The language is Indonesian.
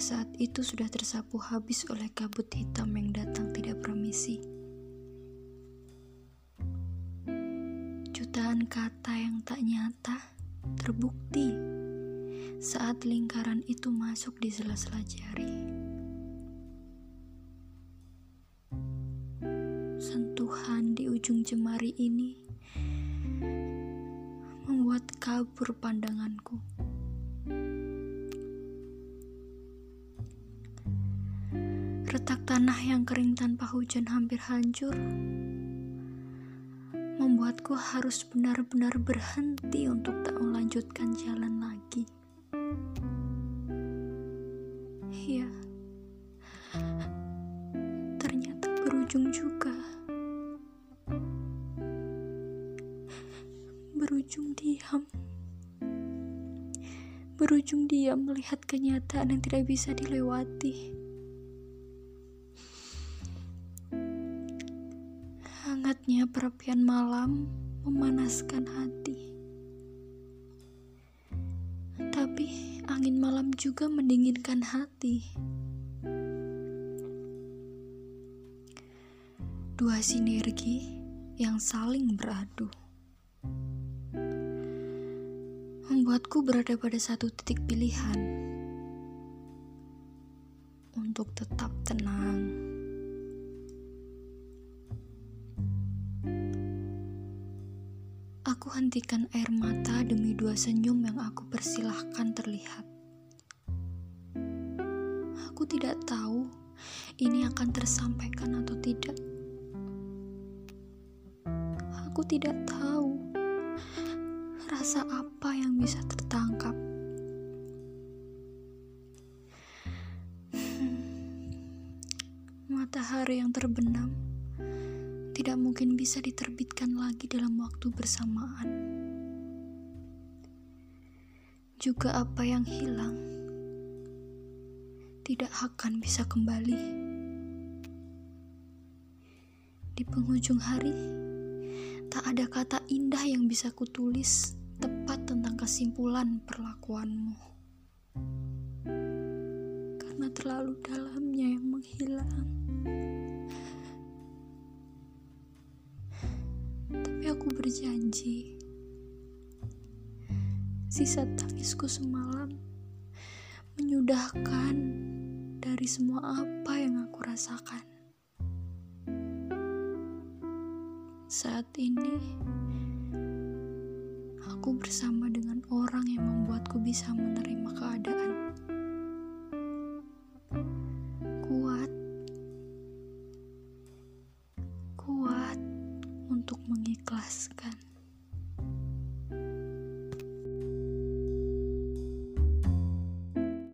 saat itu sudah tersapu habis oleh kabut hitam yang datang tidak permisi. Jutaan kata yang tak nyata terbukti saat lingkaran itu masuk di sela-sela jari. Sentuhan di ujung jemari ini membuat kabur pandanganku. Retak tanah yang kering tanpa hujan hampir hancur membuatku harus benar-benar berhenti untuk tak melanjutkan jalan lagi. Iya, ternyata berujung juga. Berujung diam. Berujung diam melihat kenyataan yang tidak bisa dilewati. Hangatnya perapian malam memanaskan hati. Tapi angin malam juga mendinginkan hati. Dua sinergi yang saling beradu. Membuatku berada pada satu titik pilihan untuk tetap tenang. Aku hentikan air mata demi dua senyum yang aku persilahkan terlihat. Aku tidak tahu ini akan tersampaikan atau tidak. Aku tidak tahu rasa apa yang bisa tertangkap. Matahari yang terbenam tidak mungkin bisa diterbitkan lagi dalam waktu bersamaan. Juga apa yang hilang tidak akan bisa kembali. Di penghujung hari, tak ada kata indah yang bisa kutulis tepat tentang kesimpulan perlakuanmu. Karena terlalu dalamnya yang menghilang. Aku berjanji sisa tangisku semalam menyudahkan dari semua apa yang aku rasakan. Saat ini, aku bersama dengan orang yang membuatku bisa menerima keadaan. ask.